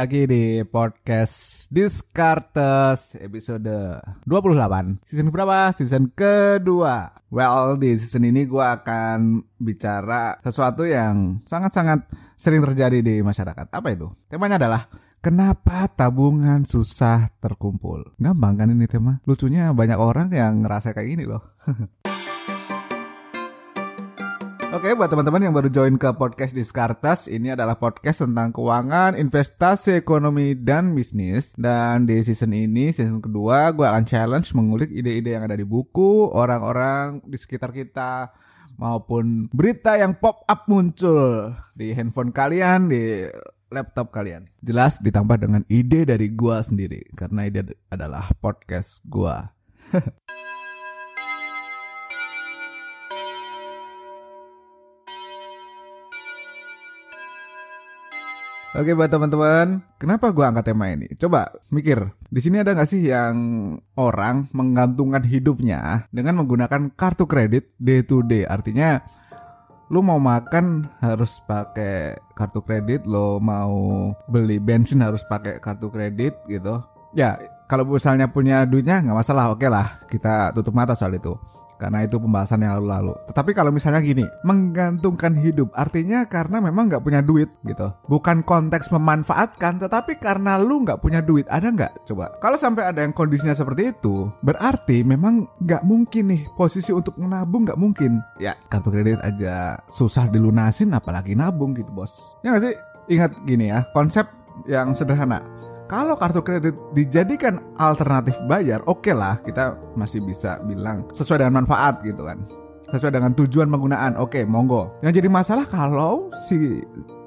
lagi di podcast Discartes episode 28 Season berapa? Season kedua Well di season ini gue akan bicara sesuatu yang sangat-sangat sering terjadi di masyarakat Apa itu? Temanya adalah Kenapa tabungan susah terkumpul? Gampang kan ini tema? Lucunya banyak orang yang ngerasa kayak gini loh Oke, buat teman-teman yang baru join ke podcast Diskartas, ini adalah podcast tentang keuangan, investasi, ekonomi, dan bisnis. Dan di season ini, season kedua, gue akan challenge mengulik ide-ide yang ada di buku, orang-orang di sekitar kita, maupun berita yang pop up muncul di handphone kalian, di laptop kalian. Jelas ditambah dengan ide dari gue sendiri, karena ide adalah podcast gue. Oke buat teman-teman, kenapa gua angkat tema ini? Coba mikir, di sini ada nggak sih yang orang menggantungkan hidupnya dengan menggunakan kartu kredit day to day? Artinya, lu mau makan harus pakai kartu kredit, lo mau beli bensin harus pakai kartu kredit gitu. Ya, kalau misalnya punya duitnya nggak masalah, oke lah, kita tutup mata soal itu karena itu pembahasan yang lalu-lalu. Tetapi kalau misalnya gini, menggantungkan hidup artinya karena memang nggak punya duit gitu. Bukan konteks memanfaatkan, tetapi karena lu nggak punya duit. Ada nggak? Coba. Kalau sampai ada yang kondisinya seperti itu, berarti memang nggak mungkin nih posisi untuk menabung nggak mungkin. Ya kartu kredit aja susah dilunasin, apalagi nabung gitu bos. Ya nggak sih? Ingat gini ya, konsep yang sederhana kalau kartu kredit dijadikan alternatif bayar, oke okay lah kita masih bisa bilang sesuai dengan manfaat gitu kan. Sesuai dengan tujuan penggunaan, oke okay, monggo. Yang jadi masalah kalau si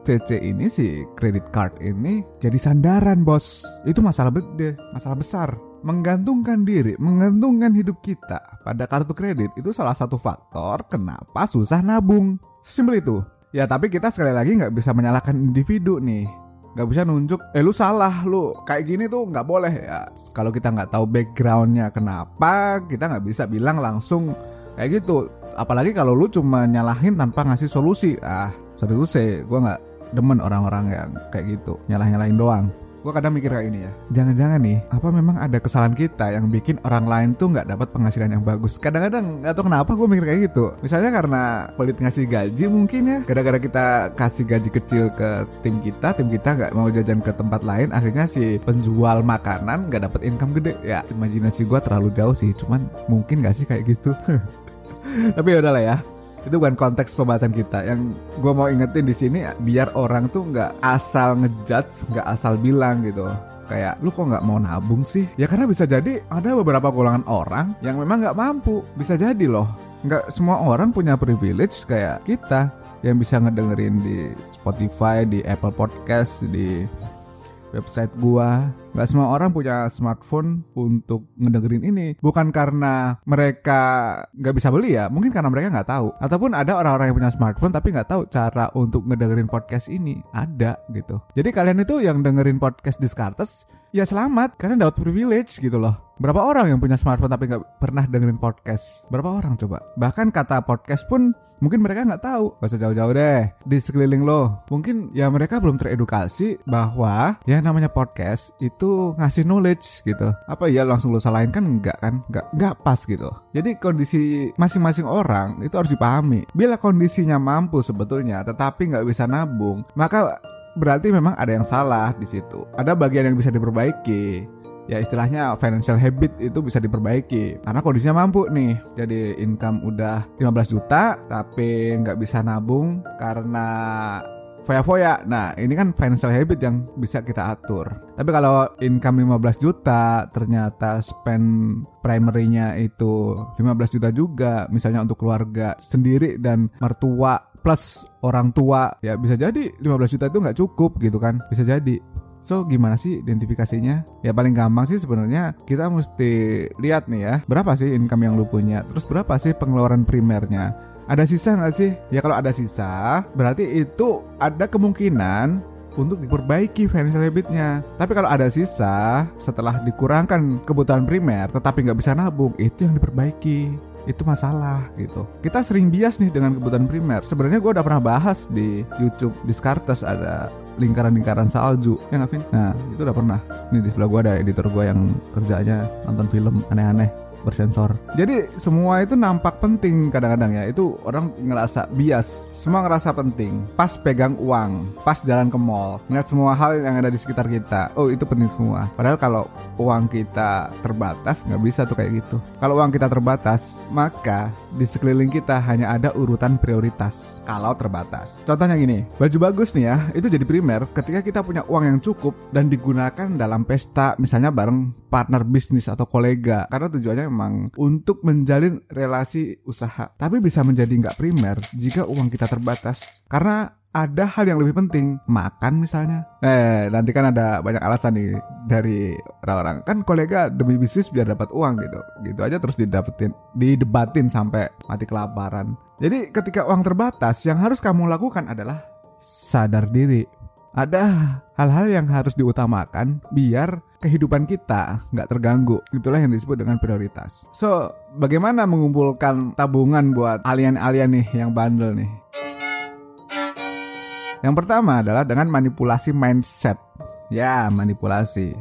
CC ini si credit card ini jadi sandaran bos. Itu masalah gede, masalah besar. Menggantungkan diri, menggantungkan hidup kita pada kartu kredit itu salah satu faktor kenapa susah nabung. Simpel itu. Ya tapi kita sekali lagi nggak bisa menyalahkan individu nih nggak bisa nunjuk. Eh lu salah. Lu kayak gini tuh nggak boleh ya. Kalau kita nggak tahu backgroundnya kenapa kita nggak bisa bilang langsung kayak gitu. Apalagi kalau lu cuma nyalahin tanpa ngasih solusi. Ah sorry gue gue nggak demen orang-orang yang kayak gitu. Nyalah nyalahin doang gue kadang mikir kayak ini ya. Jangan-jangan nih apa memang ada kesalahan kita yang bikin orang lain tuh nggak dapat penghasilan yang bagus? Kadang-kadang nggak tahu kenapa gue mikir kayak gitu. Misalnya karena pelit ngasih gaji mungkin ya. Gara-gara kita kasih gaji kecil ke tim kita tim kita nggak mau jajan ke tempat lain akhirnya si penjual makanan nggak dapat income gede. Ya imajinasi gue terlalu jauh sih cuman mungkin gak sih kayak gitu? Tapi ya udahlah ya itu bukan konteks pembahasan kita. Yang gue mau ingetin di sini biar orang tuh nggak asal ngejudge nggak asal bilang gitu. Kayak lu kok nggak mau nabung sih? Ya karena bisa jadi ada beberapa golongan orang yang memang nggak mampu. Bisa jadi loh. Nggak semua orang punya privilege kayak kita yang bisa ngedengerin di Spotify di Apple Podcast di website gua. Gak semua orang punya smartphone untuk ngedengerin ini. Bukan karena mereka gak bisa beli ya, mungkin karena mereka nggak tahu. Ataupun ada orang-orang yang punya smartphone tapi nggak tahu cara untuk ngedengerin podcast ini. Ada gitu. Jadi kalian itu yang dengerin podcast Discartes, ya selamat, kalian dapat privilege gitu loh. Berapa orang yang punya smartphone tapi nggak pernah dengerin podcast? Berapa orang coba? Bahkan kata podcast pun mungkin mereka nggak tahu. Gak usah jauh-jauh deh. Di sekeliling lo. Mungkin ya mereka belum teredukasi bahwa ya namanya podcast itu ngasih knowledge gitu. Apa ya langsung lo salahin? Kan nggak kan? Nggak nggak pas gitu. Jadi kondisi masing-masing orang itu harus dipahami. Bila kondisinya mampu sebetulnya tetapi nggak bisa nabung maka berarti memang ada yang salah di situ. Ada bagian yang bisa diperbaiki ya istilahnya financial habit itu bisa diperbaiki karena kondisinya mampu nih jadi income udah 15 juta tapi nggak bisa nabung karena foya-foya. Nah, ini kan financial habit yang bisa kita atur. Tapi kalau income 15 juta, ternyata spend primary-nya itu 15 juta juga, misalnya untuk keluarga sendiri dan mertua plus orang tua, ya bisa jadi 15 juta itu nggak cukup gitu kan. Bisa jadi. So gimana sih identifikasinya? Ya paling gampang sih sebenarnya kita mesti lihat nih ya berapa sih income yang lu punya, terus berapa sih pengeluaran primernya. Ada sisa nggak sih? Ya kalau ada sisa berarti itu ada kemungkinan untuk diperbaiki financial habitnya. Tapi kalau ada sisa setelah dikurangkan kebutuhan primer tetapi nggak bisa nabung itu yang diperbaiki itu masalah gitu. Kita sering bias nih dengan kebutuhan primer. Sebenarnya gue udah pernah bahas di YouTube Discartes ada lingkaran-lingkaran salju ya nggak Vin? Nah itu udah pernah. Ini di sebelah gue ada editor gue yang kerjanya nonton film aneh-aneh bersensor. Jadi semua itu nampak penting kadang-kadang ya. Itu orang ngerasa bias. Semua ngerasa penting. Pas pegang uang, pas jalan ke mall, ngeliat semua hal yang ada di sekitar kita. Oh itu penting semua. Padahal kalau uang kita terbatas nggak bisa tuh kayak gitu. Kalau uang kita terbatas, maka di sekeliling kita hanya ada urutan prioritas kalau terbatas. Contohnya gini, baju bagus nih ya, itu jadi primer ketika kita punya uang yang cukup dan digunakan dalam pesta misalnya bareng partner bisnis atau kolega karena tujuannya memang untuk menjalin relasi usaha. Tapi bisa menjadi nggak primer jika uang kita terbatas karena ada hal yang lebih penting makan misalnya eh nanti kan ada banyak alasan nih dari orang-orang kan kolega demi bisnis biar dapat uang gitu gitu aja terus didapetin didebatin sampai mati kelaparan jadi ketika uang terbatas yang harus kamu lakukan adalah sadar diri ada hal-hal yang harus diutamakan biar kehidupan kita nggak terganggu. Itulah yang disebut dengan prioritas. So, bagaimana mengumpulkan tabungan buat alien-alien nih yang bandel nih? Yang pertama adalah dengan manipulasi mindset. Ya, manipulasi.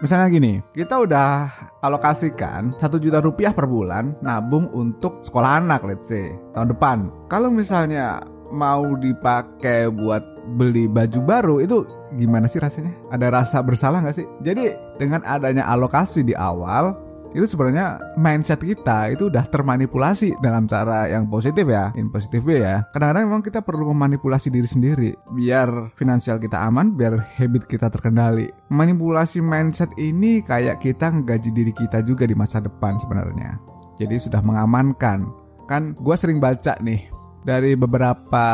Misalnya gini, kita udah alokasikan 1 juta rupiah per bulan nabung untuk sekolah anak let's say tahun depan. Kalau misalnya mau dipakai buat beli baju baru itu gimana sih rasanya? Ada rasa bersalah nggak sih? Jadi dengan adanya alokasi di awal itu sebenarnya mindset kita itu udah termanipulasi dalam cara yang positif ya, in positif ya. Kadang-kadang memang kita perlu memanipulasi diri sendiri biar finansial kita aman, biar habit kita terkendali. Manipulasi mindset ini kayak kita ngegaji diri kita juga di masa depan sebenarnya. Jadi sudah mengamankan. Kan gue sering baca nih dari beberapa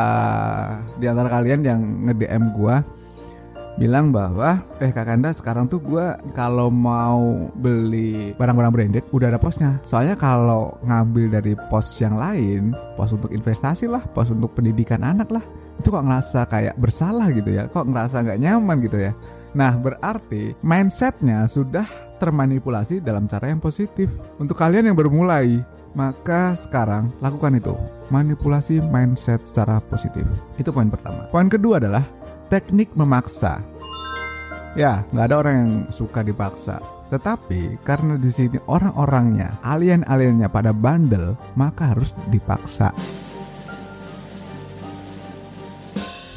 di antara kalian yang nge-DM gue bilang bahwa eh Kakanda sekarang tuh gue kalau mau beli barang-barang branded udah ada posnya. Soalnya kalau ngambil dari pos yang lain, pos untuk investasi lah, pos untuk pendidikan anak lah, itu kok ngerasa kayak bersalah gitu ya, kok ngerasa nggak nyaman gitu ya. Nah berarti mindsetnya sudah termanipulasi dalam cara yang positif. Untuk kalian yang baru mulai, maka sekarang lakukan itu manipulasi mindset secara positif. Itu poin pertama. Poin kedua adalah teknik memaksa. Ya, nggak ada orang yang suka dipaksa. Tetapi karena di sini orang-orangnya, alien-aliennya pada bandel, maka harus dipaksa.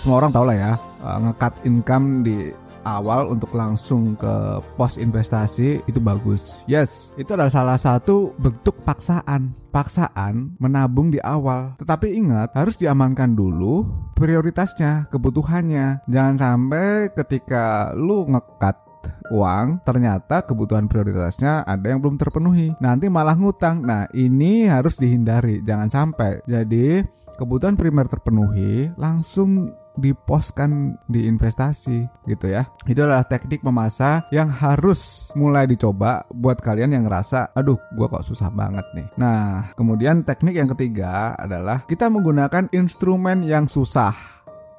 Semua orang tahu lah ya, eh, ngekat income di awal untuk langsung ke pos investasi itu bagus. Yes, itu adalah salah satu bentuk paksaan. Paksaan menabung di awal. Tetapi ingat, harus diamankan dulu prioritasnya, kebutuhannya. Jangan sampai ketika lu ngekat uang ternyata kebutuhan prioritasnya ada yang belum terpenuhi nanti malah ngutang nah ini harus dihindari jangan sampai jadi kebutuhan primer terpenuhi langsung diposkan di investasi gitu ya. Itu adalah teknik memasa yang harus mulai dicoba buat kalian yang ngerasa aduh gua kok susah banget nih. Nah, kemudian teknik yang ketiga adalah kita menggunakan instrumen yang susah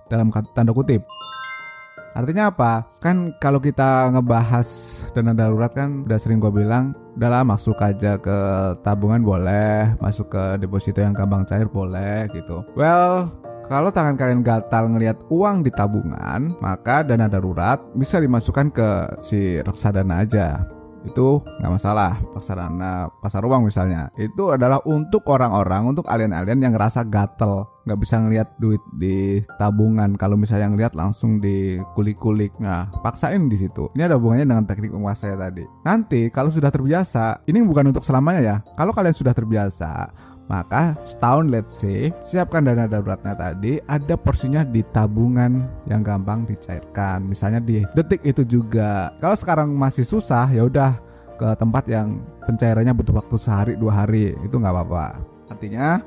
dalam tanda kutip. Artinya apa? Kan kalau kita ngebahas dana darurat kan udah sering gue bilang udahlah masuk aja ke tabungan boleh, masuk ke deposito yang gampang cair boleh gitu. Well, kalau tangan kalian gatal ngelihat uang di tabungan, maka dana darurat bisa dimasukkan ke si reksadana aja. Itu nggak masalah. Reksadana pasar uang misalnya. Itu adalah untuk orang-orang, untuk alien-alien yang ngerasa gatel. Nggak bisa ngelihat duit di tabungan. Kalau misalnya ngelihat langsung di kulik-kulik. Nah, paksain di situ. Ini ada hubungannya dengan teknik penguasa saya tadi. Nanti kalau sudah terbiasa, ini bukan untuk selamanya ya. Kalau kalian sudah terbiasa, maka setahun let's say siapkan dana daruratnya tadi ada porsinya di tabungan yang gampang dicairkan. Misalnya di detik itu juga. Kalau sekarang masih susah ya udah ke tempat yang pencairannya butuh waktu sehari dua hari itu nggak apa-apa. Artinya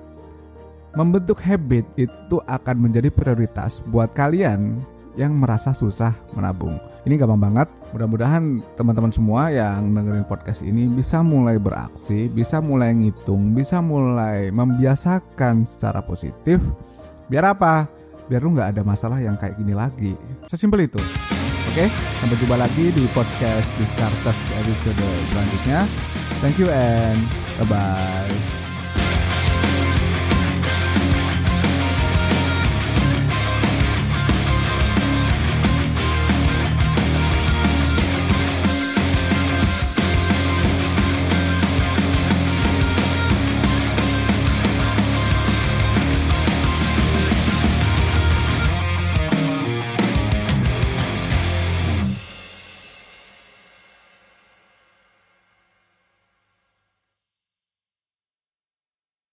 membentuk habit itu akan menjadi prioritas buat kalian yang merasa susah menabung. Ini gampang banget. Mudah-mudahan teman-teman semua yang dengerin podcast ini bisa mulai beraksi, bisa mulai ngitung, bisa mulai membiasakan secara positif. Biar apa? Biar lu nggak ada masalah yang kayak gini lagi. Sesimpel itu. Oke, sampai jumpa lagi di podcast Discartes episode selanjutnya. Thank you and bye-bye.